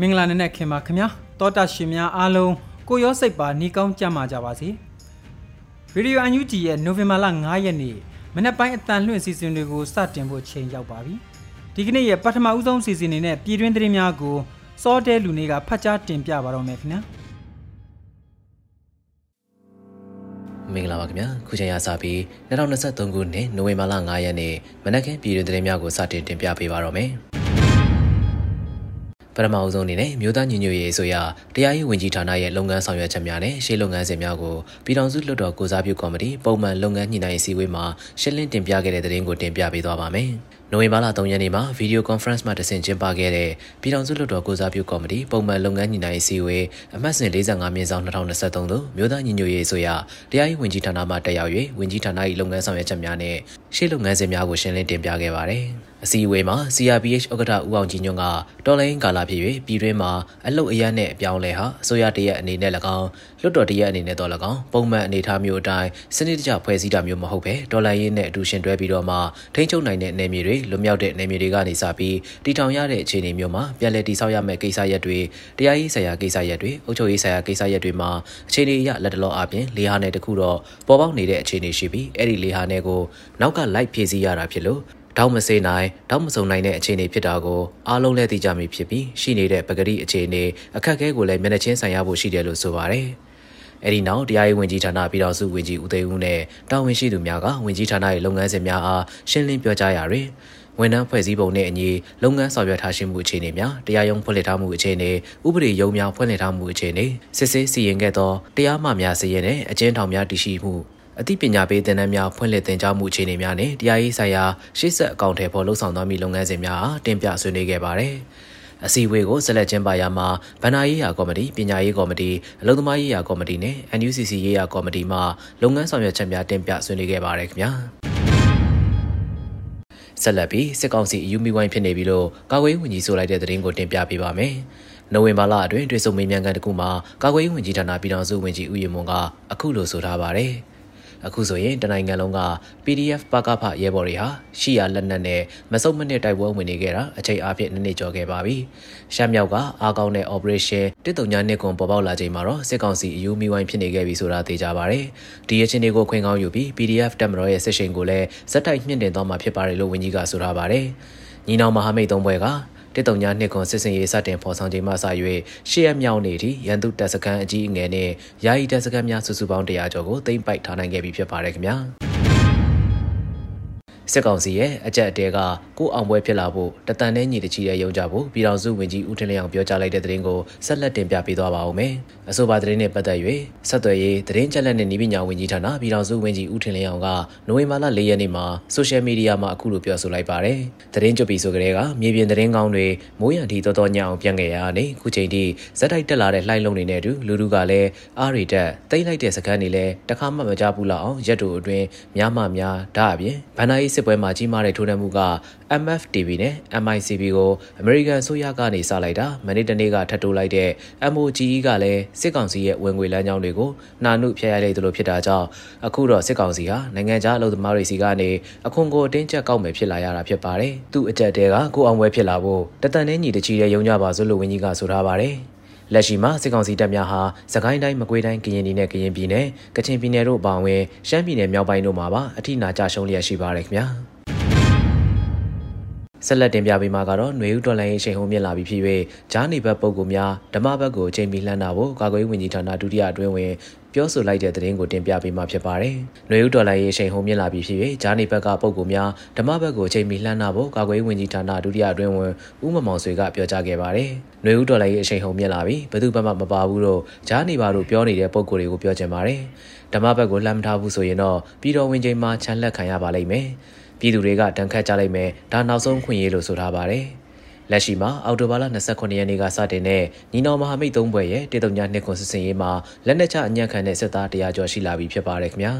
မင်္ဂလာနံနက်ခင်ပါခင်ဗျာတောတာရှင်များအားလုံးကိုရောစိတ်ပါနှီးကောင်းကြမှာကြပါစေရေဒီယိုအန်ယူဂျီရဲ့နိုဝင်ဘာလ9ရက်နေ့မနက်ပိုင်းအတန်လွှင့်စီစဉ်တွေကိုစတင်ဖို့ချိန်ရောက်ပါပြီဒီကနေ့ရဲ့ပထမဦးဆုံးစီစဉ်နေနဲ့ပြည်တွင်းသတင်းများကိုစောတဲလူနေကဖတ်ကြားတင်ပြပါတော့မယ်ခင်ဗျာ မင်္ဂလာပါခင်ဗျာခုချိန်ရစပြီး2023ခုနှစ်နိုဝင်ဘာလ9ရက်နေ့မနက်ခင်းပြည်တွင်သတင်းများကိုစတင်တင်ပြပေးပါတော့မယ်ပထမအဆုံးအနေနဲ့မြို့သားညီညွတ်ရေးဆိုရတရားရေးဝန်ကြီးဌာနရဲ့လုပ်ငန်းဆောင်ရွက်ချက်များနဲ့ရှေ့လုပ်ငန်းစဉ်များကိုပြည်ထောင်စုလွှတ်တော်ကိုစားပြုကော်မတီပုံမှန်လုပ်ငန်းညှိနှိုင်းရေးစည်းဝေးမှာရှင်းလင်းတင်ပြခဲ့တဲ့သတင်းကိုတင်ပြပေးသွားပါမယ်။ နိုဝင်ဘာလ3ရက်နေ့မှာဗီဒီယိုကွန်ဖရင့်မှာတဆင့်ကျင်းပခဲ့တဲ့ပြည်ထောင်စုလွှတ်တော်ကိုစားပြုကော်မတီပုံမှန်လုပ်ငန်းညီနိုင်အစည်းအဝေးအမှတ်စဉ်45မြင်းဆောင်2023သို့မြို့သားညီညွတ်ရေးဆိုရတရားရေးဝန်ကြီးဌာနမှတက်ရောက်၍ဝန်ကြီးဌာန၏လုပ်ငန်းဆောင်ရွက်ချက်များနဲ့ ရှေ့လုပ်ငန်းစဉ်များကိုရှင်းလင်းတင်ပြခဲ့ပါတယ်။အစည်းအဝေးမှာ CRPH ဥက္ကဋ္ဌဦးအောင်ကြည်ညွန့်ကတော်လိုင်းကာလာဖြစ်၍ပြည်တွင်းမှာအလုတ်အရနဲ့အပြောင်းလဲဟာအစိုးရတရက်အနေနဲ့၎င်းလွှတ်တော်တရက်အနေနဲ့တော့၎င်းပုံမှန်အနေအထားမျိုးအတိုင်းစနစ်တကျဖွဲ့စည်းတာမျိုးမဟုတ်ပဲတော်လိုင်းရေးနဲ့အတူရှင်တွဲပြီးတော့မှထိန်းချုပ်နိုင်တဲ့နယ်မြေတွေလွတ်မြောက်တဲ့နယ်မြေတွေကနေစပြီးတည်ထောင်ရတဲ့အခြေအနေမျိုးမှာပြည်လဲတည်ဆောက်ရမယ့်ကိစ္စရပ်တွေတရားရေးဆိုင်ရာကိစ္စရပ်တွေအုပ်ချုပ်ရေးဆိုင်ရာကိစ္စရပ်တွေမှာအခြေအနေအရလက်တလောအပြင်လေဟာနယ်တစ်ခုတော့ပေါ်ပေါက်နေတဲ့အခြေအနေရှိပြီးအဲ့ဒီလေဟာနယ်ကိုနောက်ကလိုက်ဖြည့်ဆည်းရတာဖြစ်လို့တောက်မစေးနိုင်တောက်မစုံနိုင်တဲ့အခြေအနေဖြစ်တာကိုအားလုံးလည်းသိကြမိဖြစ်ပြီးရှိနေတဲ့ပဂတိအခြေအနေအခက်အခဲကိုလည်းမျက်နှာချင်းဆိုင်ရဖို့ရှိတယ်လို့ဆိုပါတယ်။အဲဒီနောက်တရားရေးဝန်ကြီးဌာနပြည်တော်စုဝန်ကြီးဦးသိန်းဦးနဲ့တာဝန်ရှိသူများကဝန်ကြီးဌာနရဲ့လုပ်ငန်းစဉ်များအားရှင်းလင်းပြောကြားရာတွင်ဝန်ထမ်းဖွဲ့စည်းပုံနဲ့အညီလုပ်ငန်းဆောင်ရွက်ထားရှိမှုအခြေအနေများတရားရုံးဖွင့်လှစ်ထားမှုအခြေအနေဥပဒေရုံးများဖွင့်လှစ်ထားမှုအခြေအနေစစ်ဆေးစီရင်ခဲ့သောတရားမှများစီရင်တဲ့အကျဉ်းထောင်များတည်ရှိမှု အသိပညာပေးသင်တန်းများဖွင့်လှစ်သင်ကြားမှုအခြေအနေများနဲ့တရားရေးဆိုင်ရာရှေ့ဆက်အကောင့်ထဲပေါ်လှုပ်ဆောင်သွားမည့်လုပ်ငန်းစဉ်များအားတင်ပြဆွေးနွေးခဲ့ပါတယ်။အစည်းအဝေးကိုဆက်လက်ကျင်းပရာမှာဗဏ္ဍာရေးရာကော်မတီပညာရေးကော်မတီအလုံသမားရေးရာကော်မတီနဲ့ NUCC ရေးရာကော်မတီမှလုပ်ငန်းဆောင်ရွက်ချက်များတင်ပြဆွေးနွေးခဲ့ပါတယ်ခင်ဗျာဆက်လက်ပြီးစစ်ကောင်စီအယူမီဝိုင်းဖြစ်နေပြီလို့ကာကွယ်ရေးဝန်ကြီးဆိုလိုက်တဲ့သတင်းကိုတင်ပြပေးပါမယ်။နိုဝင်ဘာလအတွင်းတွေ့ဆုံမေးမြန်းခန်းတစ်ခုမှာကာကွယ်ရေးဝန်ကြီးဌာနပြည်ထောင်စုဝန်ကြီးဦးရမွန်ကအခုလိုဆိုထားပါတယ်။ အခုဆိုရင်တနိုင်ငံလုံးက PDF ပကဖရဲဘော်တွေဟာရှီယာလက်နက်နဲ့မစုံမနစ်တိုက်ပွဲဝင်နေခဲ့တာအချိန်အပြည့်နည်းနည်းကျော်ခဲ့ပါပြီ။ရှမ်းမြောက်ကအားကောင်းတဲ့ operation တစ်တုံညာနှစ်ကွန်ပေါ်ပေါက်လာချိန်မှာတော့စစ်ကောင်စီအယူမီဝိုင်းဖြစ်နေခဲ့ပြီဆိုတာသိကြပါဗျ။ဒီအချင်းတွေကိုခွင့်ကောင်းယူပြီး PDF တက်မတော်ရဲ့စစ်ရှိန်ကိုလည်းဇက်တိုက်မြင့်တင်သွားမှာဖြစ်ပါတယ်လို့ဝန်ကြီးကဆိုထားပါတယ်။ညီနောင်မဟာမိတ်သုံးဘွဲက တစ်တုံညာနှစ်ခွန်စစ်စင်ရေးစတင်ဖော်ဆောင်ချိန်မှစ၍ရှေ့ရမြောက်နေသည့်ရန်သူတပ်စခန်းအကြီးအငယ်နဲ့ယာယီတပ်စခန်းများစုစုပေါင်း100ကျော်ကိုသိမ်းပိုက်ထားနိုင်ခဲ့ပြီဖြစ်ပါတယ်ခင်ဗျာ စစ်ကောင်စီရဲ့အကြက်အတဲကကိုအောင်ပွဲဖြစ်လာဖို့တတန်နဲ့ညီတချီတဲ့ရုံကြဖို့ပြည်တော်စုဝင်ကြီးဦးထင်းလျောင်ပြောကြားလိုက်တဲ့သတင်းကိုဆက်လက်တင်ပြပေးသွားပါဦးမယ်။အဆိုပါသတင်းနဲ့ပတ်သက်၍ဆက်သွယ်ရေးသတင်းချက်လက်နဲ့ဤပညာဝင်ကြီးဌာနပြည်တော်စုဝင်ကြီးဦးထင်းလျောင်ကနိုဝင်ဘာလ၄ရက်နေ့မှာဆိုရှယ်မီဒီယာမှာအခုလိုပြောဆိုလိုက်ပါတယ်။သတင်းကြွပြီဆိုကြတဲ့ကမြေပြင်သတင်းကောင်းတွေမိုးရံတီတော်တော်ညအောင်ပြန်ခဲ့ရတဲ့ခုချိန်ထိဇက်တိုက်တက်လာတဲ့လှိုင်းလုံးတွေနဲ့အတူလူလူကလည်းအားရီတက်တိမ့်လိုက်တဲ့စကန်းတွေလည်းတခါမှမကြဘူးလောက်အောင်ရက်တို့အတွင်းများမှများဒါအပြင်ဗန္ဒာရေးစစ်ပွဲမှာကြီးမားတဲ့ထိုးနှက်မှုက MFTV နဲ့ MICB ကိုအမေရိကန်ဆိုရကနေစလိုက်တာမနေ့တနေ့ကထပ်တိုးလိုက်တဲ့ MOGE ကလည်းစစ်ကောင်စီရဲ့ဝင်ငွေလမ်းကြောင်းတွေကိုနှာနုဖျက်ရလိုက်သလိုဖြစ်တာကြောင့်အခုတော့စစ်ကောင်စီဟာနိုင်ငံခြားအလုပ်သမားတွေစီကနေအခွန်ကိုအတင်းကျပ်ကောက်မယ်ဖြစ်လာရတာဖြစ်ပါတယ်။သူ့အကြက်တဲကကိုအောင်ဝဲဖြစ်လာဖို့တတန်နဲ့ညီတချီတဲ့ရုံကြပါစို့လို့ဝန်ကြီးကဆိုထားပါတယ်။ လက်ရှိမှာစစ်ကောင်စီတပ်များဟာစကိုင်းတိုင်းမကွေးတိုင်းကရင်ပြည်နယ်ကရင်ပြည်နယ်ကချင်ပြည်နယ်တို့အပါအဝင်ရှမ်းပြည်နယ်မြောက်ပိုင်းတို့မှာပါအထိနာကြရှုံးလျက်ရှိပါရခင်ဗျာ။ဆက်လက်တင်ပြပေးမှာကတော့ຫນွေဦးတော်လိုင်းရေးအချိန်ဟုံးမြင့်လာပြီးဖြစ်၍ဂျားနေဘက်ပုံကူများဓမ္မဘက်ကိုအချိန်မီလှမ်းတာဖို့ကာကွယ်ရေးဝန်ကြီးဌာနဒုတိယအတွင်းဝင် ပြောဆိုလိုက်တဲ့သတင်းကိုတင်ပြပေးမှာဖြစ်ပါတယ်။နွေဦးဒေါ်လာရေးအချိန်ဟုံမြင့်လာပြီးဖြစ်၍ဂျာနီဘက်ကပုံကူများဓမ္မဘက်ကိုအချိန်မီလှမ်းနာဖို့ကာကွယ်ဝင်ကြီးဌာနဒုတိယအတွင်းဝန်ဦးမမောင်ဆွေကပြောကြားခဲ့ပါတယ်။နွေဦးဒေါ်လာရေးအချိန်ဟုံမြင့်လာပြီးဘယ်သူမှမပါဘူးတော့ဂျာနီပါတို့ပြောနေတဲ့ပုံကူတွေကိုပြောချင်ပါတယ်။ဓမ္မဘက်ကိုလှမ်းမထားဘူးဆိုရင်တော့ပြည်တော်ဝင်ကြီးမှချန်လက်ခံရပါလိမ့်မယ်။ပြည်သူတွေကတန်ခတ်ကြလိုက်မယ်ဒါနောက်ဆုံးခွင့်ရလို့ဆိုထားပါတယ်။ လက်ရှိမှာအော်တိုဘာလ29ရက်နေ့ကစတင်တဲ့ညီနောင်မဟာမိတ်သုံးဘွဲ့ရဲ့တေတုံညာနှစ်ခွန်စစ်စင်ရေးမှာလက်နက်ချအညံ့ခံတဲ့စစ်သားတရားကျော်ရှိလာပြီဖြစ်ပါတယ်ခင်ဗျာ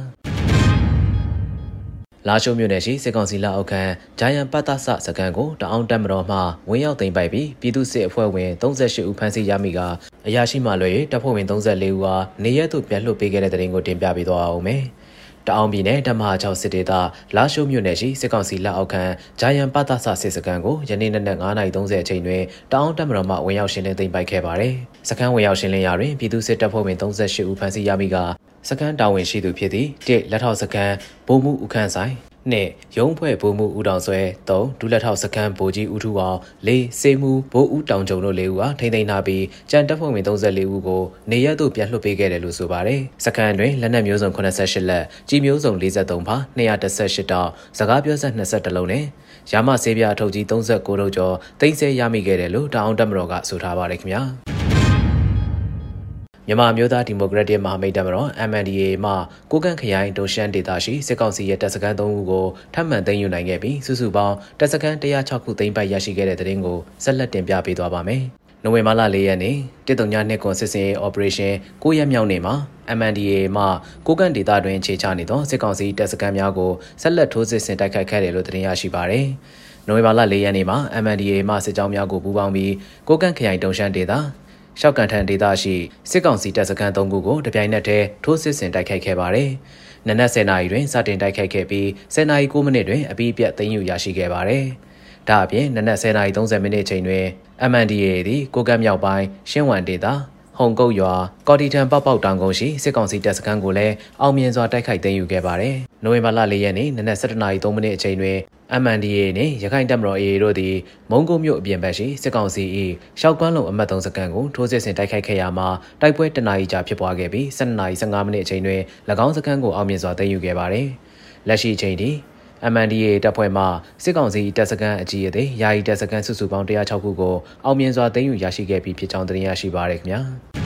လာရှိုးမြို့နယ်ရှိစစ်ကောင်စီလက်အောက်ခံဂျိုင်ယန်ပတ်သဆစကန်ကိုတအောင်တက်မတော်မှဝင်ရောက်သိမ်းပိုက်ပြီးပြည်သူ့စစ်အဖွဲ့ဝင်38ဦးဖမ်းဆီးရမိကအရာရှိမှလွယ်တပ်ဖွဲ့ဝင်34ဦးဟာနေရက်သို့ပြန်လွှတ်ပေးခဲ့တဲ့တဲ့ရင်ကိုတင်ပြပေးသွားအောင်မယ်။ တအောင်ပြည်နယ်ဓမ္မ6စစ်ဒေသလာရှိုးမြို့နယ်ရှိစစ်ကောင်စီလက်အောက်ခံဂျာယန်ပသဆစစ်စခန်းကိုယနေ့နက်နက်9:30အချိန်တွင်တအောင်တပ်မတော်မှဝင်ရောက်ရှင်းလင်းသိမ်းပိုက်ခဲ့ပါတယ်။စခန်းဝင်ရောက်ရှင်းလင်းရာတွင်ပြည်သူစစ်တပ်ဖွဲ့ဝင်38ဦးဖမ်းဆီးရမိကစခန်းတာဝန်ရှိသူဖြစ်သည့်တစ်လက်ထောက်စခန်းဗိုလ်မှူးဦးခန့်ဆိုင် နှစ်ရုံးဖွဲ့ဗိုလ်မှူးဦးတောင်ဆွဲ၃ဒူလက်ထောက်စခန်းဗိုလ်ကြီးဦးထူအောင်၄စေမှုဗိုလ်ဦးတောင်ကြုံတို့၄ဦးအားထိမ့်သိမ်းထားပြီးကြံတပ်ဖွဲ့ဝင်34ဦးကိုနေရက်သို့ပြန်လွှတ်ပေးခဲ့တယ်လို့ဆိုပါတယ်။စခန်းတွင်လက်နက်မျိုးစုံ88လက်ကြီးမျိုးစုံ43ဖာ218တောက်စကားပြောဆက်22လုံးနဲ့ရမဆေးပြအထုပ်ကြီး39တို့ကျော်သိမ်းဆဲရမိခဲ့တယ်လို့တောင်အောင်တပ်မတော်ကဆိုထားပါတယ်ခင်ဗျာ။ မြန်မာမျိုးသားဒီမိုကရက်တစ်မဟာမိတ်တပ်မတော် MNDAA မှကိုကန့်ခရိုင်ဒိုရှန်ဒေသရှိစစ်ကောင်စီရဲ့တပ်စခန်း၃ခုကိုထပ်မံသိမ်းယူနိုင်ခဲ့ပြီးစုစုပေါင်းတပ်စခန်း106ခုသိမ်းပိုက်ရရှိခဲ့တဲ့တဲ့တင်ကိုဆက်လက်တင်ပြပေးသွားပါမယ်။နိုဝင်ဘာလ၄ရက်နေ့တစ်တုံညနှစ်ကွန်စစ်စင်ရေး operation 9ရက်မြောက်နေ့မှာ MNDAA မှကိုကန့်ဒေသတွင်ခြေချနေသောစစ်ကောင်စီတပ်စခန်းများကိုဆက်လက်ထိုးစစ်ဆင်တိုက်ခိုက်ခဲ့တယ်လို့တင်ရရှိပါရယ်။နိုဝင်ဘာလ၄ရက်နေ့မှာ MNDAA မှစစ်ကြောင်းများကိုပူးပေါင်းပြီးကိုကန့်ခရိုင်တုံရှန်ဒေသ ရှောက်ကန်ထန်ဒေသရှိစစ်ကောင်စီတပ်စခန်း၃ခုကိုတပြိုင်နက်တည်းထိုးစစ်ဆင်တိုက်ခိုက်ခဲ့ပါတယ်။နနက်10:00နာရီတွင်စတင်တိုက်ခိုက်ခဲ့ပြီး10:00နာရီ9မိနစ်တွင်အပြီးပြတ်သိမ်းယူရရှိခဲ့ပါတယ်။ဒါအပြင်နနက်10:30မိနစ်ချိန်တွင် MNDAA သည်ကိုကတ်မြောက်ပိုင်းရှင်းဝမ်ဒေသဟုံကုတ်ရွာကော်တီတန်ပောက်ပောက်တောင်ကုန်းရှိစစ်ကောင်စီတပ်စခန်းကိုလည်းအောင်မြင်စွာတိုက်ခိုက်သိမ်းယူခဲ့ပါတယ်။နိုဝင်ဘာလ၄ရက်နေ့နနက်7:03မိနစ်အချိန်တွင် MNDA နှင့်ရခိုင်တပ်မတော် AA တို့သည်မုံကုတ်မြို့အပြင်ဘက်ရှိစစ်ကောင်စီ၏ရှောက်ကွမ်းလုံအမတ်3စကန်ကိုထိုးစစ်ဆင်တိုက်ခိုက်ခဲ့ရာမှာတိုက်ပွဲတနာရီကြာဖြစ်ပွားခဲ့ပြီး12:15မိနစ်အချိန်တွင်၎င်းစကန်ကိုအောင်မြင်စွာသိမ်းယူခဲ့ပါသည်။လက်ရှိအချိန်ထိ MNDA တပ်ဖွဲ့မှစစ်ကောင်စီတပ်စခန်းအကြီးအသေးယာယီတပ်စခန်းစုစုပေါင်း106ခုကိုအောင်မြင်စွာသိမ်းယူရရှိခဲ့ပြီးဖြစ်ကြောင်းသိရရှိပါရခင်ဗျာ။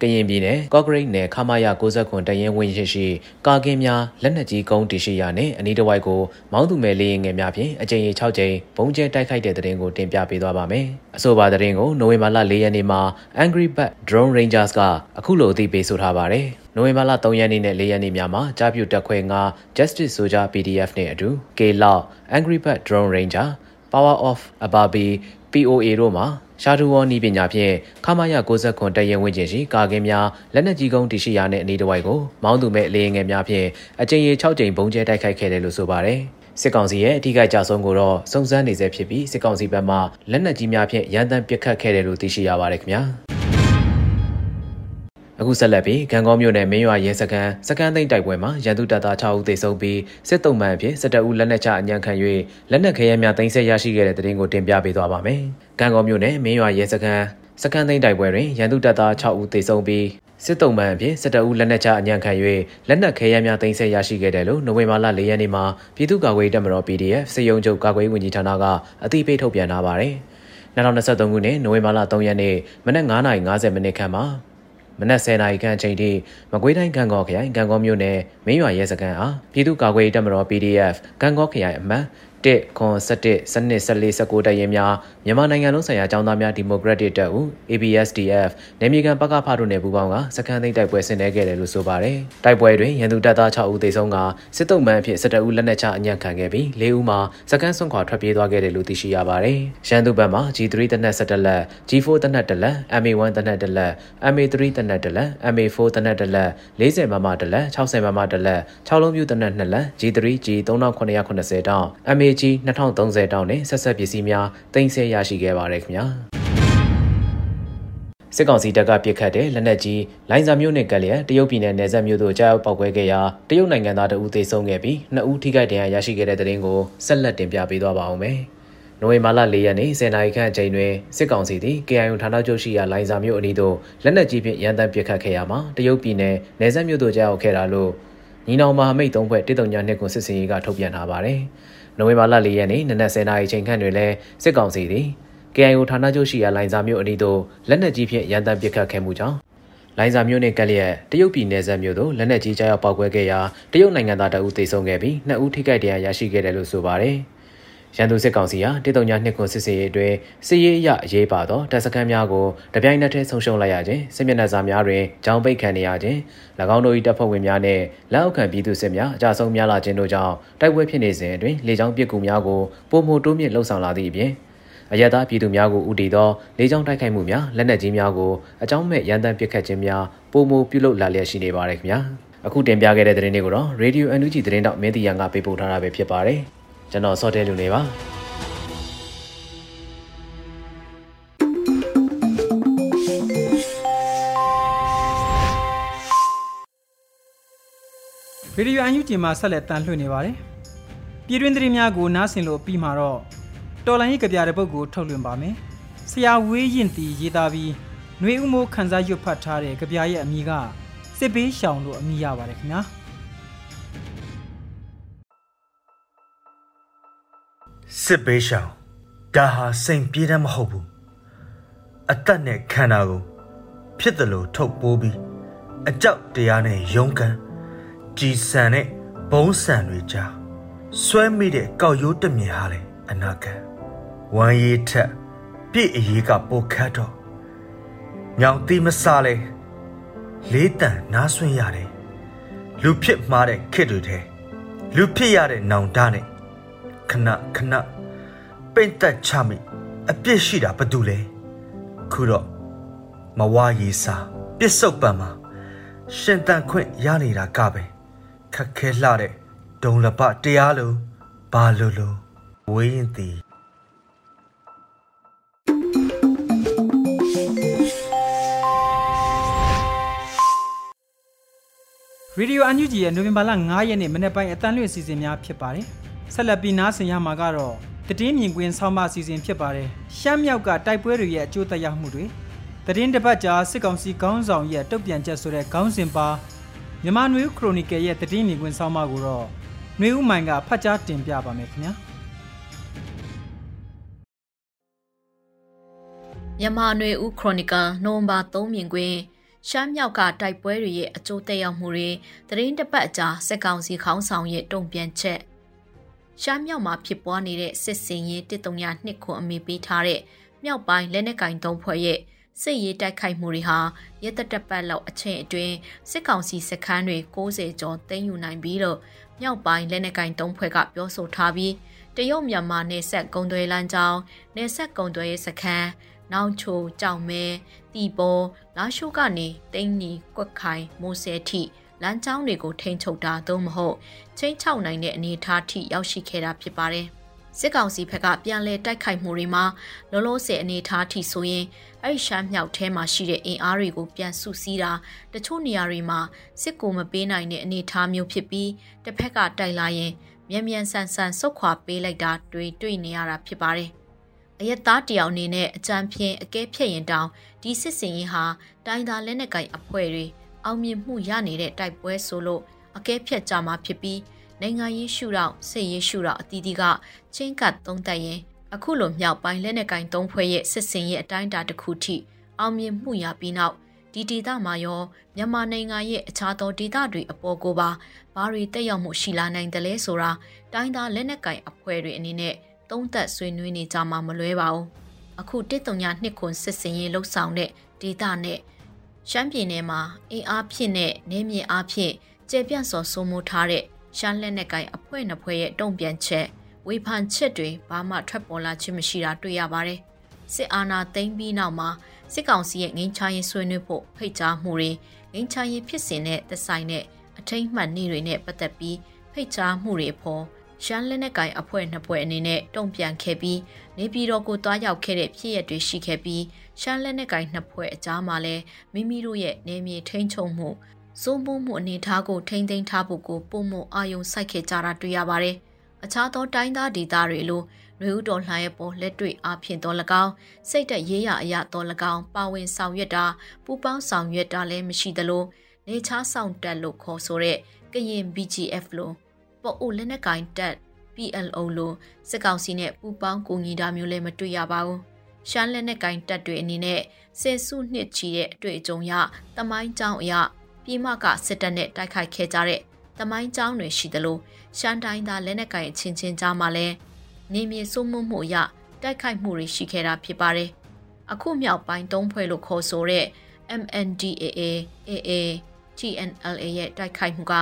ကရင်ပြည်နယ်ကော့ဂရိတ်နယ်ခမာယာ60ခွန်တရင်ဝင်းရှိရှိကာကင်းများလက်နက်ကြီးကုန်းတီရှိရာနဲ့အနီးတစ်ဝိုက်ကိုမောင်းသူမဲ့လေးရင်ငယ်များဖြင့်အကြိမ်ရေ6ကြိမ်ဘုံကျဲတိုက်ခိုက်တဲ့တဲ့ရင်ကိုတင်ပြပေးသွားပါမယ်။အဆိုပါတဲ့ရင်ကိုနိုဝင်ဘာလ4ရက်နေ့မှာ Angry Bird Drone Rangers ကအခုလိုအသိပေးဆိုထားပါတယ်။နိုဝင်ဘာလ3ရက်နေ့နဲ့4ရက်နေ့များမှာကြားပြူတက်ခွဲ9 Justice Soldier PDF နဲ့အတူ K Law Angry Bird Drone Ranger Power of Ababi POA တို့မှာရှာတူဝေါ်နီးပညာဖြင့်ခမာယ60ခွန်တရင်ဝင်းကျင်ရှိကာကင်းများလက်နက်ကြီးကုန်းတရှိရာနှင့်အနီးတစ်ဝိုက်ကိုမောင်းသူမဲ့အလေးငယ်များဖြင့်အကြိမ်ရေ6ကြိမ်ဘုံကျဲတိုက်ခိုက်ခဲ့တယ်လို့ဆိုပါတယ်စစ်ကောင်စီရဲ့အထူးကကြဆုံးကိုတော့စုံစမ်းနေဆဲဖြစ်ပြီးစစ်ကောင်စီဘက်မှလက်နက်ကြီးများဖြင့်ရန်တမ်းပစ်ခတ်ခဲ့တယ်လို့သိရှိရပါတယ်ခင်ဗျာ အခုဆက်လက်ပြီးကံကောမြို့နယ်မင်းရွာရဲစခန်းစခန်းသိမ်းတိုက်ပွဲမှာရန်သူတပ်သား6ဦးသေဆုံးပြီးစစ်တုံးမှန်အဖြစ်17ဦးလက်နက်ချအညံခံ၍လက်နက်ခဲယမ်းများတင်ဆက်ရရှိခဲ့တဲ့တဲ့တင်ကိုတင်ပြပေးသွားပါမယ်။ကံကောမြို့နယ်မင်းရွာရဲစခန်းစခန်းသိမ်းတိုက်ပွဲတွင်ရန်သူတပ်သား6ဦးသေဆုံးပြီးစစ်တုံးမှန်အဖြစ်17ဦးလက်နက်ချအညံခံ၍လက်နက်ခဲယမ်းများတင်ဆက်ရရှိခဲ့တယ်လို့နိုဝင်ဘာလ4ရက်နေ့မှာပြည်သူ့ကာကွယ်တပ်မတော် PDF စေယုံချုပ်ကာကွယ်ဝန်ကြီးဌာနကအသိပေးထုတ်ပြန်ထားပါတယ်။2023ခုနှစ်နိုဝင်ဘာလ3ရက်နေ့မနက်9:50မိနစ်ခန့်မှာ မနက်10:00နာရီခန့်အချိန်ထိမကွေးတိုင်းကံကောခရိုင်ကံကောမြို့နယ်မင်းရွာရဲစခန်းအားပြည်သူ့ကာကွယ်ရေးတပ်မတော် PDF ကံကောခရိုင်အမှတ် 1ခွန်17စနစ်14 19တပ်ရင်းများမြန်မာနိုင်ငံလုံးဆိုင်ရာចောင်းသားများဒီမိုကရက်တစ်တပ်ဦး ABSDF နေမြေကန်ပကဖတို့နယ်ပူးပေါင်းကစခန်းသိမ်းတိုက်ပွဲဆင်နွှဲခဲ့တယ်လို့ဆိုပါတယ်။တိုက်ပွဲတွင်ရန်သူတပ်သား6ဦးသေဆုံးကစစ်တုံးမှန်အဖြစ်17ဦးလက်နက်ချအညံ့ခံခဲ့ပြီး4ဦးမှာစခန်းဆွန့်ခွာထွက်ပြေးသွားခဲ့တယ်လို့သိရှိရပါတယ်။ရန်သူဘက်မှ G3 တနက်17လက် G4 တနက်1လက် MA1 တနက်1လက် MA3 တနက်1လက် MA4 တနက်1လက်40မမ1လက်60မမ1လက်6လုံးပြူတနက်2လက် G3 G 3980တောင်း MA AG 2030တောင်းနဲ့ဆက်ဆက်ပစ္စည်းများတင်ဆက်ရရှိခဲ့ပါတယ်ခင်ဗျာစစ်ကောင်စီတပ်ကပစ်ခတ်တဲ့လက်နက်ကြီးလိုင်းစာမျိုးနဲ့ကလျက်တရုတ်ပြည်နယ်နယ်စပ်မြို့သို့ကြားရောက်ပောက်ကွဲခဲ့ရာတရုတ်နိုင်ငံသားတအူးသေဆုံးခဲ့ပြီးနှစ်ဦးထိခိုက်ဒဏ်ရာရရှိခဲ့တဲ့တဲ့ရင်ကိုဆက်လက်တင်ပြပေးသွားပါအောင်မယ်။နိုဝင်ဘာလ၄ရက်နေ့10နာရီခန့်အချိန်တွင်စစ်ကောင်စီသည် KIO ဌာနချုပ်ရှိရာလိုင်ဇာမြို့အနီးသို့လက်နက်ကြီးဖြင့်ရန်တမ်းပစ်ခတ်ခဲ့ရမှာတရုတ်ပြည်နယ်နယ်စပ်မြို့သို့ကြားရောက်ခဲ့တာလို့ညီနောင်မဟာမိတ်သုံးဖွဲ့တစ်တုံညာနှစ်ကိုစစ်စင်ရေးကထုတ်ပြန်ထားပါတယ်။ နိုဝင်ဘာလ၄ရက်နေ့နနက်10နာရီချိန်ခန့်တွင်လည်းစစ်ကောင်စီသည် KIO ဌာနချုပ်ရှိရာလိုင်ဇာမြို့အနီးသို့လက်နက်ကြီးဖြင့်ရန်တမ်းပစ်ခတ်ခဲ့မှုကြောင့်လိုင်ဇာမြို့နယ်ကလျက်တရုတ်ပြည်နယ်စပ်မြို့သို့လက်နက်ကြီးကြားရောက်ပောက်ကွဲခဲ့ရာတရုတ်နိုင်ငံသားတအုပ်သေဆုံးခဲ့ပြီးနှစ်ဦးထိခိုက်ဒဏ်ရာရရှိခဲ့တယ်လို့ဆိုပါတယ်။ ရန်သူစစ်ကောင်စီဟာတေတုံညာနှစ်ခွန်စစ်စေးရေးအတွင်းစစ်ရေးအရအရေးပါသောတပ်စခန်းများကိုတပြိုင်နက်တည်းဆုံးရှုံးလိုက်ရခြင်းစစ်မျက်နှာစာများတွင်ကြောင်းပိတ်ခံနေရခြင်း၎င်းတို့၏တပ်ဖွဲ့ဝင်များနှင့်လက်အောက်ခံပြည်သူစစ်များအကြဆုံးများလာခြင်းတို့ကြောင့်တိုက်ပွဲဖြစ်နေစဉ်အတွင်းလေကြောင်းပစ်ကူများကိုပုံမှုတိုးမြင့်လှုပ်ဆောင်လာသည့်အပြင်အရသာပြည်သူများကိုဥတီသောလေကြောင်းတိုက်ခိုက်မှုများလက်နက်ကြီးများကိုအကြောင်းမဲ့ရန်တမ်းပစ်ခတ်ခြင်းများပုံမှုပြုလုပ်လာလျက်ရှိနေပါတယ်ခင်ဗျာအခုတင်ပြခဲ့တဲ့သတင်းတွေကိုတော့ Radio NUG သတင်းတောက်မင်းတီရန်ကပေးပို့ထားတာပဲဖြစ်ပါတယ် ကျွန်တော်စောတဲလူနေပါဗီဒီယိုအန်ယူဂျီမှာဆက်လက်တန်လှည့်နေပါတယ်ပြည်တွင်းသတင်းများကိုနားဆင်လို့ပြီးမှာတော့တော်လိုင်းရေးကြပြတဲ့ပုတ်ကိုထုတ်လွှင့်ပါမယ်ဆရာဝေးရင်တီရေးသားပြီးຫນွေဥမိုးခန်းစားရွတ်ဖတ်ထားတဲ့ကြပြရဲ့အမည်ကစစ်ပေးရှောင်လို့အမည်ရပါတယ်ခင်ဗျာ စစ်ပေးရှောင်ဒါဟာစိန်ပြေးတယ်မဟုတ်ဘူးအသက်နဲ့ခန္ဓာကိုဖြစ်တယ်လို့ထုတ်ပိုးပြီးအကြောက်တရားနဲ့ယုံကန်ကြည်စံတဲ့ဘုံစံတွေကြားဆွဲမိတဲ့ကောက်ရိုးတမြင်ဟာလေအနာခံဝမ်းရည်ထက်ပြည့်အရေးကပိုခတ်တော့ညောင်တိမစားလဲလေးတန်နားဆွင့်ရတယ်လူဖြစ်မှားတဲ့ခစ်တွေထဲလူဖြစ်ရတဲ့နောင်တနဲ့ ခဏခဏပိတ်သက်ချမိအပြစ်ရှိတာဘာတူလဲခုတော့မဝါရေးစာပစ္စုပန်မှာရှင်တန်ခွင့်ရနေတာကပဲခက်ခဲလှတဲ့ဒုံလပတရားလိုဘာလိုလိုဝေးရင်တည်ရေဒီယိုအန်ယူဂျီရဲ့နိုဝင်ဘာလ9ရက်နေ့မနေ့ပိုင်းအတန်းလွင့်စီစဉ်များဖြစ်ပါတယ် ဆက်လက်ပြီးနားဆင်ရမှာကတော့တည်င်းမြင်ကွင်းဆောင်းပါစီစဉ်ဖြစ်ပါတယ်ရှမ်းမြောက်ကတိုက်ပွဲတွေရဲ့အကျိုးသက်ရောက်မှုတွေတည်င်းတစ်ပတ်ကြာစစ်ကောင်စီခေါင်းဆောင်ရဲ့တုတ်ပြန်ချက်ဆိုတဲ့ခေါင်းစဉ်ပါမြန်မာနွေဦးခရိုနီကယ်ရဲ့တည်င်းမြင်ကွင်းဆောင်းပါကိုတော့နွေဦးမိုင်ကဖတ်ကြားတင်ပြပါမယ်ခင်ဗျာမြန်မာနွေဦးခရိုနီကယ်နိုဝင်ဘာ3မြင်ကွင်းရှမ်းမြောက်ကတိုက်ပွဲတွေရဲ့အကျိုးသက်ရောက်မှုတွေသတင်းတပတ်အကြာစက်ကောင်စီခေါင်းဆောင်ရဲ့တုံ့ပြန်ချက် ရှမ်းမြောက်မှာဖြစ်ပွားနေတဲ့စစ်စင်ရေး132နှစ်ခွန်အမိပေးထားတဲ့မြောက်ပိုင်းလက်နက်ကင်သုံးဖွဲ့ရဲ့စစ်ရေးတိုက်ခိုက်မှုတွေဟာရဲတပ်တပ်ပတ်လောက်အချိန်အတွင်းစစ်ကောင်စီစခန်းတွေ60ကျော်သိမ်းယူနိုင်ပြီလို့မြောက်ပိုင်းလက်နက်ကင်သုံးဖွဲ့ကပြောဆိုထားပြီးတရုတ်မြန်မာနယ်စပ်ကုံသွဲလမ်းကြောင်းနယ်စပ်ကုံသွဲရေးစခန်းနောင်ချိုကြောင်မဲတီပေါ်လာရှိုးကနေတိန်းနီကွက်ခိုင်မိုးဆဲထိ လမ်းကြောင်းတွေကိုထိန်းချုပ်တာသို့မဟုတ်ချင်းချောက်နိုင်တဲ့အနေအထားထိရောက်ရှိခဲ့တာဖြစ်ပါတယ်။စစ်ကောင်စီဘက်ကပြန်လည်တိုက်ခိုက်မှုတွေမှာလောလောဆယ်အနေအထားထိဆိုရင်အဲ့ရှမ်းမြောက်ထဲမှာရှိတဲ့အင်အားတွေကိုပြန်စုစည်းတာတချို့နေရာတွေမှာစစ်ကိုမပေးနိုင်တဲ့အနေအထားမျိုးဖြစ်ပြီးတစ်ဖက်ကတိုက်လာရင်မြန်မြန်ဆန်ဆန်ဆုတ်ခွာပေးလိုက်တာတွေ့တွေ့နေရတာဖြစ်ပါတယ်။အယက်သားတယောက်အနေနဲ့အကြံဖြင့်အကဲဖြတ်ရင်တောင်ဒီစစ်စင်ရင်ဟာတိုင်းသားလက်နက်ကိုင်အဖွဲ့တွေ အောင်မြင်မှုရနေတဲ့တိုက်ပွဲဆိုလို့အကဲဖြတ်ကြမှာဖြစ်ပြီးနိုင်ငံရေးရှုထောင့်စစ်ရေးရှုထောင့်အသီးသီးကချင်းကပ်သုံးသက်ရင်အခုလိုမြောက်ပိုင်းလက်နက်ကင်သုံးဖွဲ့ရဲ့စစ်စင်ရဲ့အတိုင်းအတာတစ်ခုထိအောင်မြင်မှုရပြီးနောက်ဒီဒေသမှာရောမြန်မာနိုင်ငံရဲ့အခြားသောဒေသတွေအပေါ်ကိုပါဘာတွေတက်ရောက်မှုရှိလာနိုင်တယ်လဲဆိုတာတိုင်းသားလက်နက်ကင်အဖွဲ့တွေအနေနဲ့သုံးသက်ဆွေးနွေးနေကြမှာမလွဲပါဘူးအခုတစ်တုံညာနှစ်ခွန်စစ်စင်ရင်လှုပ်ဆောင်တဲ့ဒေသနဲ့ ရှမ်းပြည်နယ်မှာအင်အားဖြစ်နဲ့နေမြေအားဖြင့်ကျေပြန့်စော်စိုးမိုးထားတဲ့ရှမ်းလက်နက်ကိုင်အဖွဲ့နှစ်ဖွဲ့ရဲ့တုံ့ပြန်ချက်ဝေဖန်ချက်တွေဘာမှထွက်ပေါ်လာခြင်းမရှိတာတွေ့ရပါတယ်။စစ်အာဏာသိမ်းပြီးနောက်မှာစစ်ကောင်စီရဲ့ငင်းချရင်ဆွေးနွေးဖို့ဖိတ်ကြားမှုတွေငင်းချရင်ဖြစ်စဉ်နဲ့သက်ဆိုင်တဲ့အထိမ့်မှတ်နေတွေနဲ့ပတ်သက်ပြီးဖိတ်ကြားမှုတွေအပေါ် ရှမ်းလက်နက်ကင်အဖွဲ့နှစ်ဖွဲ့အနေနဲ့တုံ့ပြန်ခဲ့ပြီးနေပြည်တော်ကိုတွားရောက်ခဲ့တဲ့ဖြစ်ရပ်တွေရှိခဲ့ပြီးရှမ်းလက်နက်ကင်နှစ်ဖွဲ့အကြားမှာလည်းမိမိတို့ရဲ့နေမြေထိန်းချုပ်မှုစိုးမိုးမှုအနေထားကိုထိန်းသိမ်းထားဖို့ကိုပုံမအာယုံစိုက်ခဲ့ကြတာတွေ့ရပါတယ်။အခြားသောတိုင်းသားဒေသတွေလိုနွေဦးတော်လှန်ရဲ့ပေါ်လက်တွေ့အားဖြင့်တော်၎င်းစိတ်သက်ရေးရအရာတော်၎င်းပါဝင်ဆောင်ရွက်တာပူပေါင်းဆောင်ရွက်တာလည်းမရှိသလိုနေချားဆောင်တက်လို့ခေါ်ဆိုတဲ့ကရင် BGF လို့ ပေါ်အိုလက်နက်ကင်တက် PLO လို့စစ်ကောင်စီနဲ့ပူပေါင်းကူညီတာမျိုးလည်းမတွေ့ရပါဘူး။ရှမ်းလက်နက်ကင်တက်တွေအနေနဲ့ဆယ်စုနှစ်ချီတဲ့အတွေ့အကြုံရတမိုင်းကြောင်းအရာပြည်မကစစ်တပ်နဲ့တိုက်ခိုက်ခဲ့ကြတဲ့တမိုင်းကြောင်းတွေရှိသလိုရှမ်းတိုင်းသားလက်နက်ကင်ချင်းချင်းကြားမှာလည်းနေမြေစိုးမိုးမှုအရတိုက်ခိုက်မှုတွေရှိခဲ့တာဖြစ်ပါတယ်။အခုမြောက်ပိုင်းသုံးဖွဲ့လို့ခေါ်ဆိုတဲ့ MNDAA AA TNLA ရဲ့တိုက်ခိုက်မှုက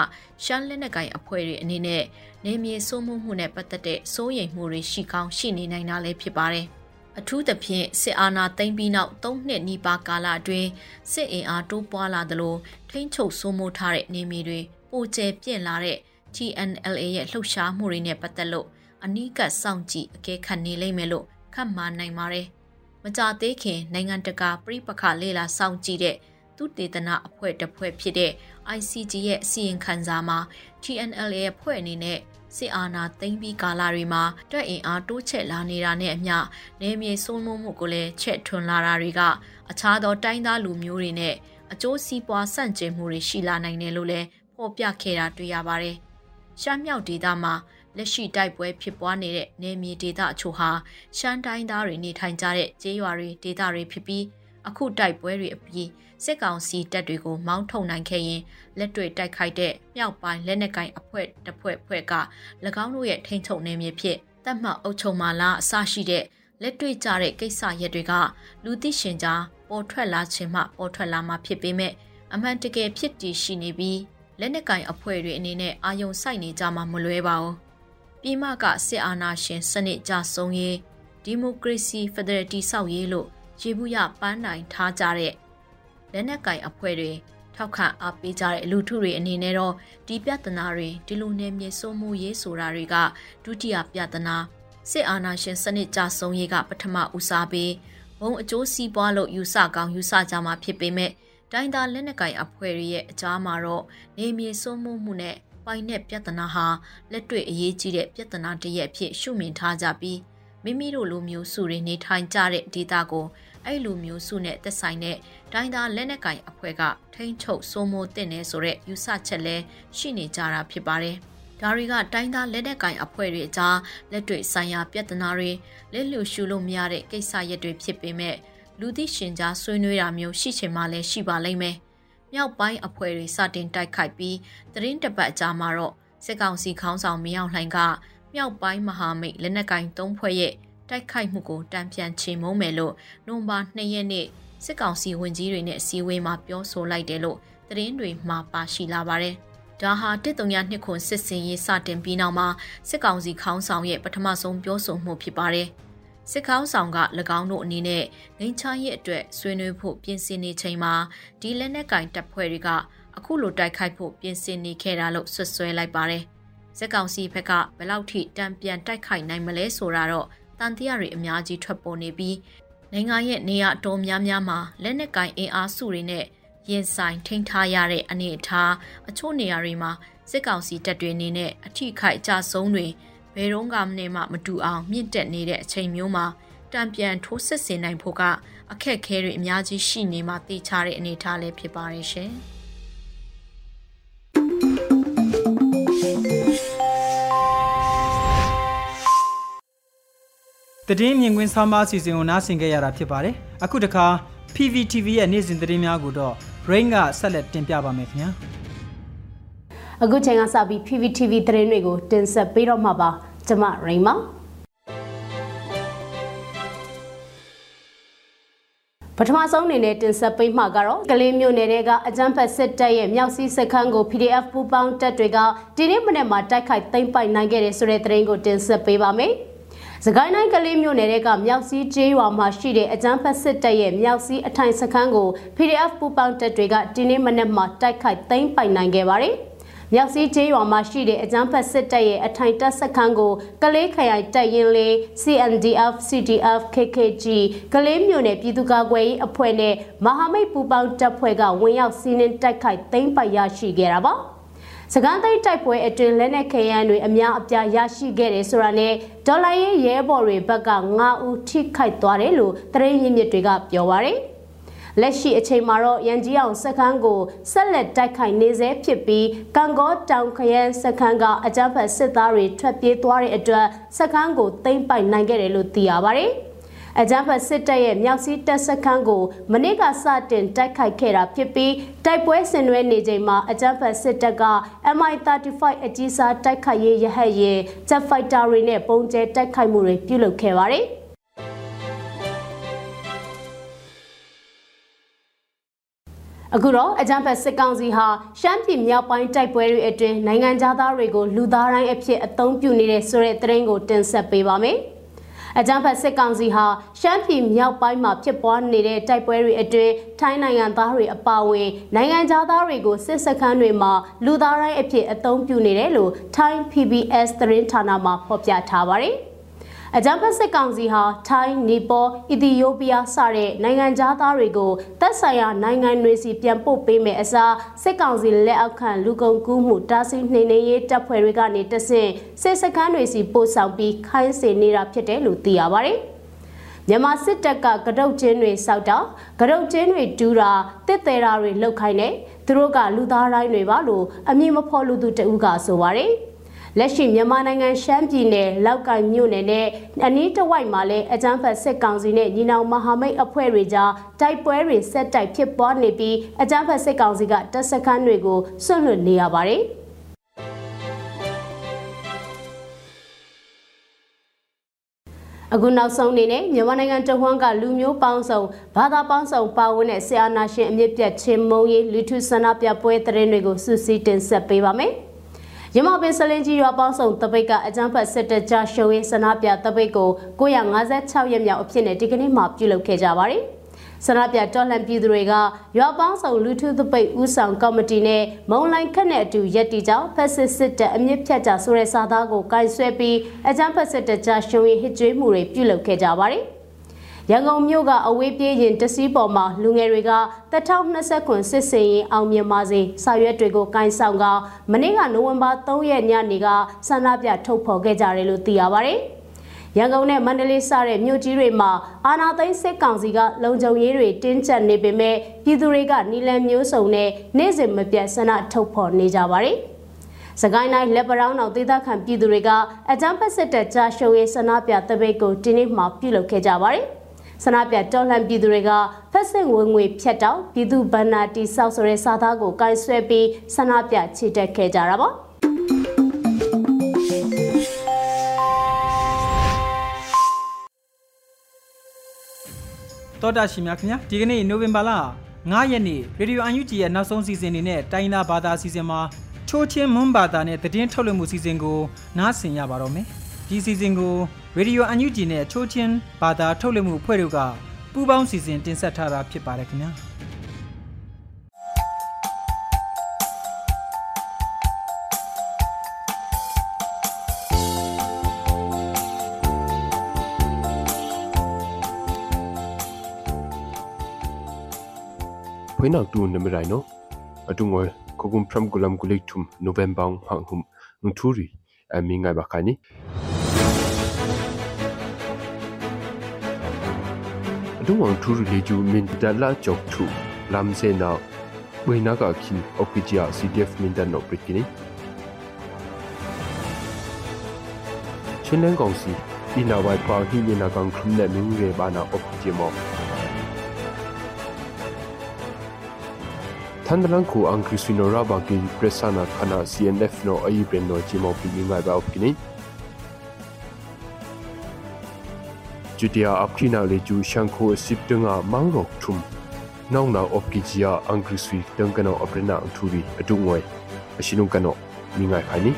ရှမ်းလက်နက်ကိုင်အဖွဲ့တွေအနေနဲ့နေမြေစိုးမိုးမှုနဲ့ပတ်သက်တဲ့စိုးရိမ်မှုတွေရှိကောင်းရှိနေနိုင်တာလည်းဖြစ်ပါတယ်။အထူးသဖြင့်စစ်အာဏာသိမ်းပြီးနောက်၃နှစ်နီးပါးကာလအတွင်းစစ်အင်အားတိုးပွားလာသလိုထိမ့်ချုပ်စိုးမိုးထားတဲ့နေမြေတွေပိုကျယ်ပြန့်လာတဲ့ TNLA ရဲ့လှုပ်ရှားမှုတွေနဲ့ပတ်သက်လို့အနီးကပ်စောင့်ကြည့်အကဲခတ်နေလိမ့်မယ်လို့ခန့်မှန်းနိုင်ပါတယ်။မကြသေးခင်နိုင်ငံတကာပြိပခလေလာစောင့်ကြည့်တဲ့ သူတေသနာအဖွဲ့တစ်ဖွဲ့ဖြစ်တဲ့ ICG ရဲ့အစီရင်ခံစာမှာ TNL ရဲ့ဖွဲ့အနေနဲ့စစ်အာဏာသိမ်းပြီးကာလတွေမှာတက်အင်အားတိုးချဲ့လာနေတာနဲ့အမျှနေမြေစိုးမိုးမှုကိုလည်းချက်ထွန်လာတာတွေကအခြားသောတိုင်းသားလူမျိုးတွေနဲ့အကျိုးစီးပွားဆန့်ကျင်မှုတွေရှိလာနိုင်တယ်လို့လည်းဖော်ပြခဲ့တာတွေ့ရပါတယ်။ရှမ်းမြောက်ဒေသမှာလက်ရှိတိုက်ပွဲဖြစ်ပွားနေတဲ့နေမြေဒေသအချို့ဟာရှမ်းတိုင်းသားတွေနေထိုင်ကြတဲ့ကျေးရွာတွေဒေသတွေဖြစ်ပြီးအခုတိုက်ပွဲတွေအပြီး စစ်ကောင်စီတပ်တွေကိုမောင်းထုတ်နိုင်ခဲ့ရင်လက်တွေ့တိုက်ခိုက်တဲ့မြောက်ပိုင်းလက်နက်ကင်အဖွဲ့တစ်ဖွဲ့ဖွဲ့က၎င်းတို့ရဲ့ထိန်းချုပ်နယ်မြေဖြစ်တတ်မှတ်အုပ်ချုပ်မှလာအစရှိတဲ့လက်တွေ့ကြတဲ့ကိစ္စရပ်တွေကလူသိရှင်ကြားပေါ်ထွက်လာခြင်းမှပေါ်ထွက်လာမှာဖြစ်ပေမဲ့အမှန်တကယ်ဖြစ်တည်ရှိနေပြီးလက်နက်ကင်အဖွဲ့တွေအနေနဲ့အာယုံစိုက်နေကြမှာမလွဲပါဘူးပြည်မကစစ်အာဏာရှင်စနစ်ကြဆုံးရေးဒီမိုကရေစီဖက်ဒရယ်တည်ဆောက်ရေးလို့ရေဘူးရပန်းနိုင်ထားကြတဲ့ လက်နက်ကင်အဖွဲ့တွေထောက်ခံအားပေးကြတဲ့လူထုတွေအနေနဲ့တော့ဒီပြဿနာတွေဒီလိုနယ်မြေစိုးမှုရေးဆိုတာတွေကဒုတိယပြဿနာစစ်အာဏာရှင်စနစ်ကြဆုံးရေးကပထမဦးစားပေးဘုံအကျိုးစီးပွားလို့ယူဆကောင်းယူဆကြမှာဖြစ်ပေမဲ့တိုင်းသားလက်နက်ကင်အဖွဲ့တွေရဲ့အကြားမှာတော့နေမြေစိုးမှုမှုနဲ့ပိုင်တဲ့ပြဿနာဟာလက်တွေ့အရေးကြီးတဲ့ပြဿနာတစ်ရပ်ဖြစ်ရှုမြင်ထားကြပြီးမိမိတို့လူမျိုးစုတွေနေထိုင်ကြတဲ့ဒေသကို အဲ့လူမျိုးစုနဲ့သက်ဆိုင်တဲ့တိုင်းသားလက်နက်ကင်အဖွဲ့ကထိန်းချုပ်စိုးမိုးတင်နေဆိုတဲ့ယူဆချက်လဲရှိနေကြတာဖြစ်ပါတယ်။ဒါတွေကတိုင်းသားလက်နက်ကင်အဖွဲ့တွေအကြားလက်တွေ့ဆိုင်ရာပြဿနာတွေလက်လျှူရှုလို့မရတဲ့ကိစ္စရပ်တွေဖြစ်ပေမဲ့လူသိရှင်ကြားဆွေးနွေးတာမျိုးရှိချင်မှလည်းရှိပါလိမ့်မယ်။မြောက်ပိုင်းအဖွဲ့တွေစတင်တိုက်ခိုက်ပြီးသတင်းတပတ်အကြာမှာတော့စစ်ကောင်စီခေါင်းဆောင်မရောက်လှိုင်ကမြောက်ပိုင်းမဟာမိတ်လက်နက်ကင်၃ဖွဲ့ရဲ့ တိုက်ခိုက်မှုကိုတံပြန်ချေမုံးမယ်လို့နိုဝင်ဘာ2ရက်နေ့စစ်ကောင်စီဝန်ကြီးတွေနဲ့အစည်းအဝေးမှာပြောဆိုလိုက်တယ်လို့သတင်းတွေမှာပါရှိလာပါတယ်။ဒါဟာတစ်တုံရနှစ်ခွန်စစ်စင်ရေးစတင်ပြီးနောက်မှာစစ်ကောင်စီခေါင်းဆောင်ရဲ့ပထမဆုံးပြောဆိုမှုဖြစ်ပါတယ်။စစ်ခေါင်းဆောင်က၎င်းတို့အနေနဲ့ငိမ်းချမ်းရေးအတွက်ဆွေးနွေးဖို့ပြင်ဆင်နေချိန်မှာဒီလက်နက်ကင်တပ်ဖွဲ့တွေကအခုလိုတိုက်ခိုက်ဖို့ပြင်ဆင်နေခဲ့တာလို့ဆွဆွဲလိုက်ပါတယ်။စစ်ကောင်စီဘက်ကဘယ်လောက်ထိတံပြန်တိုက်ခိုက်နိုင်မလဲဆိုတာတော့တ န်တရားတွေအများကြီးထွက်ပေါ်နေပြီးနိုင်ငံရဲ့နေရာအတော်များများမှာလက်နက်ကင်အင်အားစုတွေနဲ့ရင်ဆိုင်ထိန်းထားရတဲ့အနေအထားအချို့နေရာတွေမှာစစ်ကောင်စီတပ်တွေအနေနဲ့အထိခိုက်ကြဆုံးတွေဘယ်တော့မှမမတူအောင်မြင့်တက်နေတဲ့အချိန်မျိုးမှာတံပြန်ထိုးစစ်ဆင်နိုင်ဖို့ကအခက်ခဲတွေအများကြီးရှိနေမှသိချတဲ့အနေအထားလည်းဖြစ်ပါရဲ့ရှင်။ တည်င်းမြင်ကွင်းဆောင်းပါးအစီအစဉ်ကိုနားဆင်ကြရတာဖြစ်ပါတယ်။အခုတခါ PVTV ရဲ့နေ့စဉ်သတင်းများကိုတော့ Rain ကဆက်လက်တင်ပြပါမယ်ခင်ဗျာ။အခုချိန်ကစပြီး PVTV သတင်းတွေကိုတင်ဆက်ပေးတော့မှာပါ။ကျွန်မ Rain ပါ။ပထမဆုံးအနေနဲ့တင်ဆက်ပေးမှာကတော့ကလေးမျိုးနယ်တွေကအကြမ်းဖက်စစ်တပ်ရဲ့မြောက်စီးစခန်းကို PDF ပူးပေါင်းတပ်တွေကဒီနေ့မနေ့မှာတိုက်ခိုက်သိမ်းပိုက်နိုင်ခဲ့တဲ့ဆိုတဲ့သတင်းကိုတင်ဆက်ပေးပါမယ်။ စကိုင်းတိုင်းကလေးမြို့နယ်ကမြောက်စည်းကျေးရွာမှာရှိတဲ့အကြမ်းဖက်စစ်တပ်ရဲ့မြောက်စည်းအထိုင်စခန်းကို PDF ပူပေါင်းတပ်တွေကဒီနေ့မနက်မှာတိုက်ခိုက်သိမ်းပိုက်နိုင်ခဲ့ပါတယ်။မြောက်စည်းကျေးရွာမှာရှိတဲ့အကြမ်းဖက်စစ်တပ်ရဲ့အထိုင်တပ်စခန်းကိုကလေးခရိုင်တပ်ရင်းလေး CNDF CDF KKG ကလေးမြို့နယ်ပြည်သူ့ကာကွယ်ရေးအဖွဲ့နဲ့မဟာမိတ်ပူးပေါင်းတပ်ဖွဲ့ကဝင်ရောက်စီးနင်းတိုက်ခိုက်သိမ်းပိုက်ရရှိခဲ့တာပါ စကန်းသိန်းတိုက်ပွဲအတွင်းလက်နက်ခဲယမ်းတွေအများအပြားရရှိခဲ့တယ်ဆိုတာနဲ့ဒေါ်လာရေးရဲဘော်တွေဘက်က9ဦးထိခိုက်သွားတယ်လို့သတင်းရင်းမြစ်တွေကပြောပါရယ်လက်ရှိအချိန်မှာတော့ရန်ကြီးအောင်စခန်းကိုဆက်လက်တိုက်ခိုက်နေစေဖြစ်ပြီးကံကောတောင်ခရမ်းစခန်းကအကြမ်းဖက်စစ်သားတွေထွက်ပြေးသွားတဲ့အတွက်စခန်းကိုသိမ်းပိုက်နိုင်ခဲ့တယ်လို့သိရပါတယ်။ အကြမ်းဖက်စစ်တပ်ရဲ့မြောက်စီးတပ်စခန်းကိုမနေ့ကစတင်တိုက်ခိုက်ခဲ့တာဖြစ်ပြီးတိုက်ပွဲဆင်နွှဲနေချိန်မှာအကြမ်းဖက်စစ်တပ်က MI35 အကြီးစားတိုက်ခိုက်ရေးရဟတ်ယာဉ် Jet Fighter တွေနဲ့ပုံကျဲတိုက်ခိုက်မှုတွေပြုလုပ်ခဲ့ပါတယ်။အခုတော့အကြံဖက်စစ်ကောင်စီဟာရှမ်းပြည်မြောက်ပိုင်းတိုက်ပွဲတွေအတွင်းနိုင်ငံသားတွေကိုလူသားတိုင်းအဖြစ်အသုံးပြုနေတဲ့ဆိုတဲ့သတင်းကိုတင်ဆက်ပေးပါမယ်။ အကြမ်းဖက်စစ်ကောင်စီဟာရှမ်းပြည်မြောက်ပိုင်းမှာဖြစ်ပွားနေတဲ့တိုက်ပွဲတွေအတွင်းထိုင်းနိုင်ငံသားတွေအပါအဝင်နိုင်ငံသားတွေကိုစစ်စခန်းတွေမှာလူသားတိုင်းအဖြစ်အသုံးပြုနေတယ်လို့ထိုင်း PBS သတင်းဌာနမှဖော်ပြထားပါတယ်။ အကြမ်းဖက်စစ်ကောင်စီဟာထိုင်း၊နီပေါ၊အီသီယိုးပီးယားစတဲ့နိုင်ငံသားတွေကိုတပ်ဆိုင်ရာနိုင်ငံတွေစီပြန်ပို့ပေးမယ်အစားစစ်ကောင်စီလက်အောက်ခံလူကုန်ကူးမှုတားဆီးနှိမ်နင်းရေးတပ်ဖွဲ့တွေကနေတဆင့်စစ်စခန်းတွေစီပို့ဆောင်ပြီးခိုင်းစေနေတာဖြစ်တယ်လို့သိရပါတယ်။မြန်မာစစ်တပ်ကကတုတ်ချင်းတွေစောက်တာကတုတ်ချင်းတွေတူးတာတစ်သေးတာတွေလှုပ်ခိုင်းတယ်သူတို့ကလူသားတိုင်းတွေပါလို့အမည်မဖော်လူသူတဦးကဆိုပါတယ်။ လက်ရှိမြန်မာနိုင်ငံရှမ်းပြည်နယ်လောက်ကိုင်မြို့နယ်နဲ့အနီးတစ်ဝိုက်မှာလည်းအကြမ်းဖက်စစ်ကောင်စီနဲ့ညီနောင်မဟာမိတ်အဖွဲ့တွေကြားတိုက်ပွဲတွေဆက်တိုက်ဖြစ်ပွားနေပြီးအကြမ်းဖက်စစ်ကောင်စီကတပ်စခန်းတွေကိုဆွန့်လွတ်နေရပါတယ်။အခုနောက်ဆုံးအနေနဲ့မြန်မာနိုင်ငံတဝန်းကလူမျိုးပေါင်းစုံဘာသာပေါင်းစုံပါဝင်တဲ့ဆရာနာရှင်အမြင့်ပြတ်ချင်းမုံရေးလူထုဆန္ဒပြပွဲသတင်းတွေကိုစူးစီးတင်ဆက်ပေးပါမယ်။ ရမပင်စလင်းကြီးရွာပေါင်းစုံတပိတ်ကအကြမ်းဖက်စစ်တပ်ကြားရှုံးရေးဆန္ဒပြတပိတ်ကို956ရက်မြောက်အဖြစ်နဲ့ဒီကနေ့မှပြုလုပ်ခဲ့ကြပါတယ်။ဆန္ဒပြတော်လှန်ပြည်သူတွေကရွာပေါင်းစုံလူထုသပိတ်ဦးဆောင်ကော်မတီနဲ့မုံလိုင်းခက်နဲ့အတူရက်တီကြောင့်ဖက်စစ်စစ်တပ်အမြင့်ဖြတ်ကြဆိုတဲ့စာသားကိုကင်ဆယ်ပြီးအကြမ်းဖက်စစ်တပ်ကြားရှုံးရေးဟစ်ကြွေးမှုတွေပြုလုပ်ခဲ့ကြပါတယ်။ ရန်ကုန်မြို့ကအဝေးပြေးရင်တစည်းပေါ်မှာလူငယ်တွေက2020ခုစစ်စင်ရင်အောင်မြင်ပါစေစာရွက်တွေကိုကင်ဆောင်ကမနေ့ကနိုဝင်ဘာ3ရက်ညနေကဆန္ဒပြထုတ်ဖော်ခဲ့ကြတယ်လို့သိရပါတယ်။ရန်ကုန်နဲ့မန္တလေးစတဲ့မြို့ကြီးတွေမှာအာဏာသိမ်းစစ်ကောင်စီကလုံခြုံရေးတွေတင်းကျပ်နေပေမဲ့ပြည်သူတွေကနီလန်မျိုးစုံနဲ့နေ့စဉ်မပြတ်ဆန္ဒထုတ်ဖော်နေကြပါတယ်။စကိုင်းတိုင်းလက်ပရောင်းတော်ဒေသခံပြည်သူတွေကအကြမ်းဖက်စစ်တပ်ကြားရှုံးရေးဆန္ဒပြတပိတ်ကိုဒီနေ့မှပြုလုပ်ခဲ့ကြပါတယ်။ ဆန္ဒပြတော်လှန်ပြည်သူတွေကဖက်စစ်ဝင်ငွေဖြတ်တောက်ပြည်သူဗန္နာတီဆောက်ဆိုတဲ့စာသားကိုကိုင်ဆွဲပြီးဆန္ဒပြချီတက်ခဲ့ကြတာပါတော်တာရှင်များခင်ဗျာဒီကနေ့နိုဝင်ဘာလ9ရက်နေ့ရေဒီယိုအန်ယူဂျီရဲ့နောက်ဆုံးစီစဉ်နေနဲ့တိုင်းသားဘာသာစီစဉ်မှာချိုးချင်းမွန်းဘာသာနဲ့တည်င်းထုတ်လွှင့်မှုစီစဉ်ကိုနားဆင်ရပါတော့မယ်ဒီစီစဉ်ကို ရေဒီယိုအန်ယူဂျီနဲ့ချိုးချင်းဘာသာထုတ်လွှင့်မှုအဖွဲ့တို့ကပူးပေါင်းစီစဉ်တင်ဆက်ထားတာဖြစ်ပါတယ်ခင်ဗျာဖွေးနောက်တူနမရိုင်နော်အတူငွယ်ခုကုမ်ဖရမ်ဂူလမ်ဂူလိထုမ်နိုဗမ်ဘောင်ဟန်ဟုမ်ငထူရီအမီငိုင်ဘခါနီ ဒုဝန်ထူရလီဂျူမင်ဒလာချောက်ထူလမ်စေနာဝိနာကခင်အော်ပီဂျီယာ CDF မင်ဒနိုပရစ်ကီနီချင်းလန်ကောင်စီအင်းနာဝိုင်ပါဟီနီနာကောင်ခုနဲ့မင်းရေဘာနာအော်ပီဂျီမော จุติยาอับขีนาเลจูชังโคสิบตึงามังรอกทุมน้องนาอบกิจิยาอังกฤษวีตึงกันออบเรนาอังทูวีอดุงวยอชินุกันอมีไงภายนี้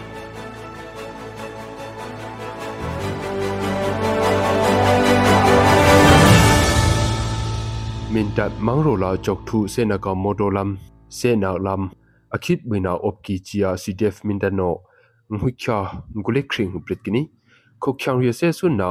มินตัดมังโรลาจกทูเซนากามโมโดลัมเซนาลัมอคิดวินาอบกิจิยาซีเดฟมินดานองุยคางุเลคริงปริตกินีคกชังเรียเซซุนนา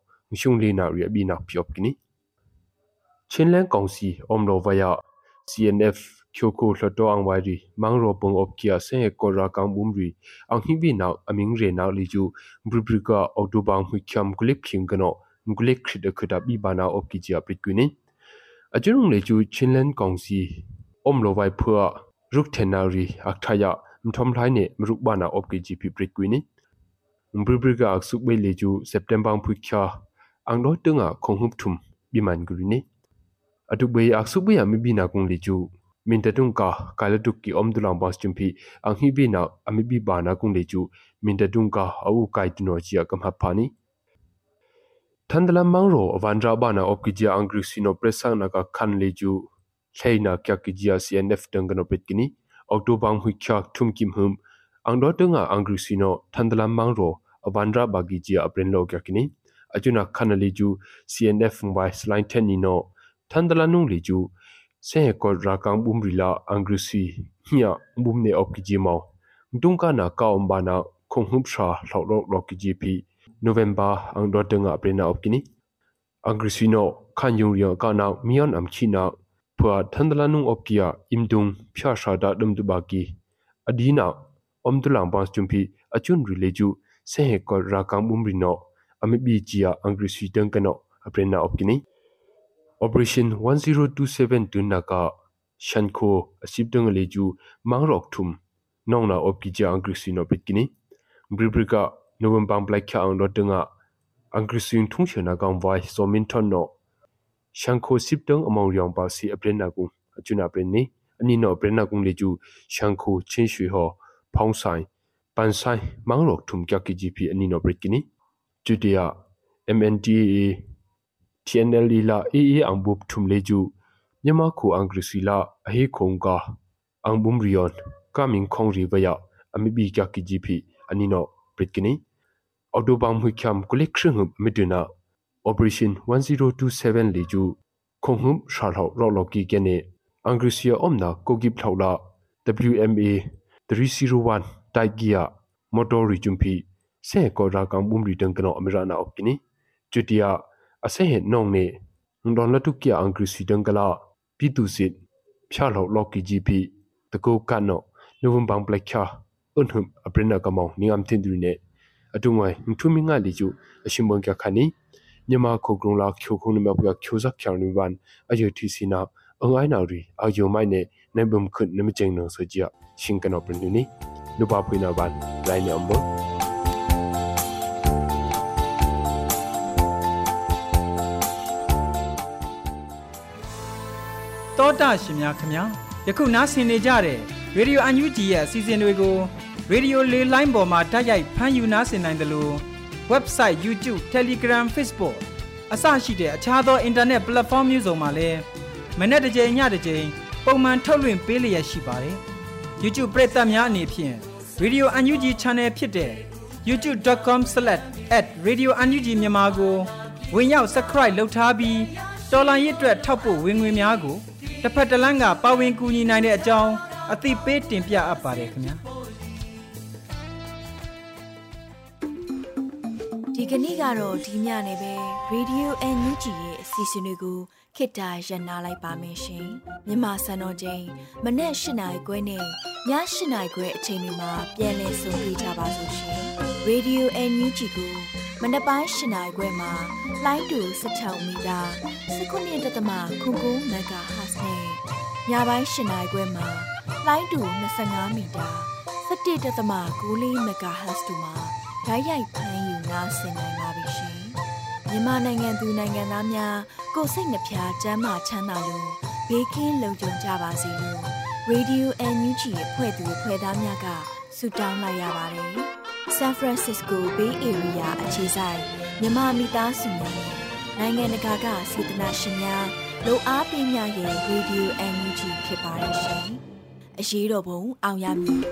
mindano nghuikha ngulek khring huprit kini khokhyang ria se sun na khokhyang ria phua ashina thungshau jia cdf mindat dengano oprit kini khongai dong himki khrugung kano khomudong himki khru khudaba khyangla modori se ba wai jia oprit kini khinna ka akhin francis seyung kelok khaya lamri CTF minta tengkan au kaka na tu khaji pi prena opkini auto bang hui kham glip phi minta mangro yung angrisila CTF minta tangla ngka na omba si mangro krung le ju angrisino ngshung le na ri abi na pi opkini chinlen kongsi omro vaya CNF kyoko hloto angwari mangro pung opkia se ko ra kang bumri ang hibi na aming re na li ju bribrika auto bang hui kham glip khingano ngulek khida khida bi bana op ki chia prit kwini ajurung le chu chinlen kongsi om lo vai phua ruk thenari akthaya mthom lai ne mruk bana op ki ji prit kwini mbribriga aksu be le chu september phu kha ang do tunga khonghup thum biman gurini atu be aksu be ya mi bina kung le chu min tatung ka kalatuk ki om dulang bas chumpi ang hi bina ami bi bana kung le chu min tatung ka au kai tuno chia kam ha phani thandala mangro avandra bana opkijia angri sino presang na ka khan leju thaina kya kijia cnf dangano petkini octobang hui kya thum kim hum angdo tunga angri sino thandala mangro avandra bagi jia apren lo kya kini ajuna khan leju cnf by slide 10 ni no thandala nung leju se ko rakang bumrila angri si hia bumne opkiji mau dungka na ka ombana khonghum sha hlok lok kiji pi November ang do tenga prena opkini agrisino khan yung ria ka na mian am china phwa thandala nung opkia imdung phya sha da dum du baki adina omdulang bas chumpi achun rileju se he ko rakam umrino ami bi chia angrisi teng kano aprena opkini operation 1027 tunaka shanko asibdang leju mangrok thum nongna opki chia angrisino pitkini bribrika November black kya ang lotunga angrisin thungshena gang vai so min thon no shankho siptang among ryong pa si apren na ku achuna apren ni ani no apren na kung le ju shankho chin shui ho phong sai pan sai mang rok thum kya ki gp ani no brit kini judia mnda tnl la ee ang bup thum le ju nyama khu angrisila ahi khong ka ang bum rion kaming khong ri baya ami bi kya ki gp ani no brit kini October hui kyam kulik shingum miduna Operation 1027 li ju khonghum shalhaw ro ki gene Angrisia omna kogip thawla WMA 301 taigia motor jumpi se ko ra kang bumri dang kano amirana opkini chutia ase he nong ne ndon la tu kya angrisi dang kala pitu sit phya lo ki gp tako kano november black kha unhum aprina kamau ningam tindri ne အတုငွိုင်ထုမီငါလီကျူအရှင်ဘွန်ကခနီညမခုကရုံလာချိုခုံနမပကချိုဇက်ချောင်းနီဝန်အယတီစီနာအငိုင်းနာရီအယုံမိုင်နေနေဘုံခွနမကျင်းနောစကြရှင်ကနောပနူနီနုပါပွေနာဝန်ရိုင်းနမ်ဘော တောတာရှင်များခင်ဗျာယခုနားဆင်နေကြတဲ့ရေဒီယိုအန်ယူဂျီရဲ့အစီအစဉ်တွေကိုရေဒီယိုလေးလိုင်းပေါ်မှာတိုက်ရိုက်ဖမ်းယူနားဆင်နိုင်တယ်လို့ website YouTube Telegram Facebook အစရှိတဲ့အခြားသော internet platform မျိုးစုံမှာလည်းမနေ့တစ်ကြိမ်ညတစ်ကြိမ်ပုံမှန်ထုတ်လွှင့်ပေးလျက်ရှိပါတယ်။ YouTube ပရိသတ်များအနေဖြင့် Radio UNG Channel ဖြစ်တဲ့ youtube.com/radiounug မြန်မာကိုဝင်ရောက် subscribe လုပ်ထားပြီးတော်လိုင်းရစ်အတွက်ထောက်ပို့ဝင်ငွေများကို တစ်ဖက်တစ်လမ်းကပါဝင်ကူညီနိုင်တဲ့အကြောင်းအသိပေးတင်ပြအပ်ပါတယ်ခင်ဗျာ။ဒီကနေ့ကတော့ဒီညနေပဲ Radio NUG ရဲ့အစီအစဉ်လေးကိုခေတ္တရ延လိုက်ပါမယ်ရှင်မြန်မာစံတော်ချိန်မနေ့၈နိုင်ခွဲနဲ့ည၈နိုင်ခွဲအချိန်တွေမှာပြောင်းလဲဆိုပြကြပါလို့ရှင် Radio NUG ကိုမနေ့ပိုင်း၈နိုင်ခွဲမှာလိုင်းတူ16မီတာ19.7မဂါဟတ်နဲ့ ညပိုင်း၈နိုင်ခွဲမှာလိုင်းတူ25မီတာ17.6မဂါဟတ်တို့မှာဓာတ်ရိုက်ဖမ်းယူနာဆင်နိုင်ပါပြီရှင်။မြန်မာနိုင်ငံသူနိုင်ငံသားများကိုစိတ်နှဖျားစမ်းမချမ်းသာလို့ဘေးကင်းလုံခြုံကြပါစေလို့ Radio NUG ရဲ့ဖွဲ့သူဖွဲ့သားများကဆုတောင်းလိုက်ရပါတယ်။ San Francisco Bay Area အခြေဆိုင်မြမမိသားစုများနဲ့နိုင်ငံတကာကစေတနာရှင်များ လိုအားပေးများရဲ့ Radio NUG ဖြစ်ပါတယ်ရှင်။အရေးတော်ပုံအောင်ရမည်။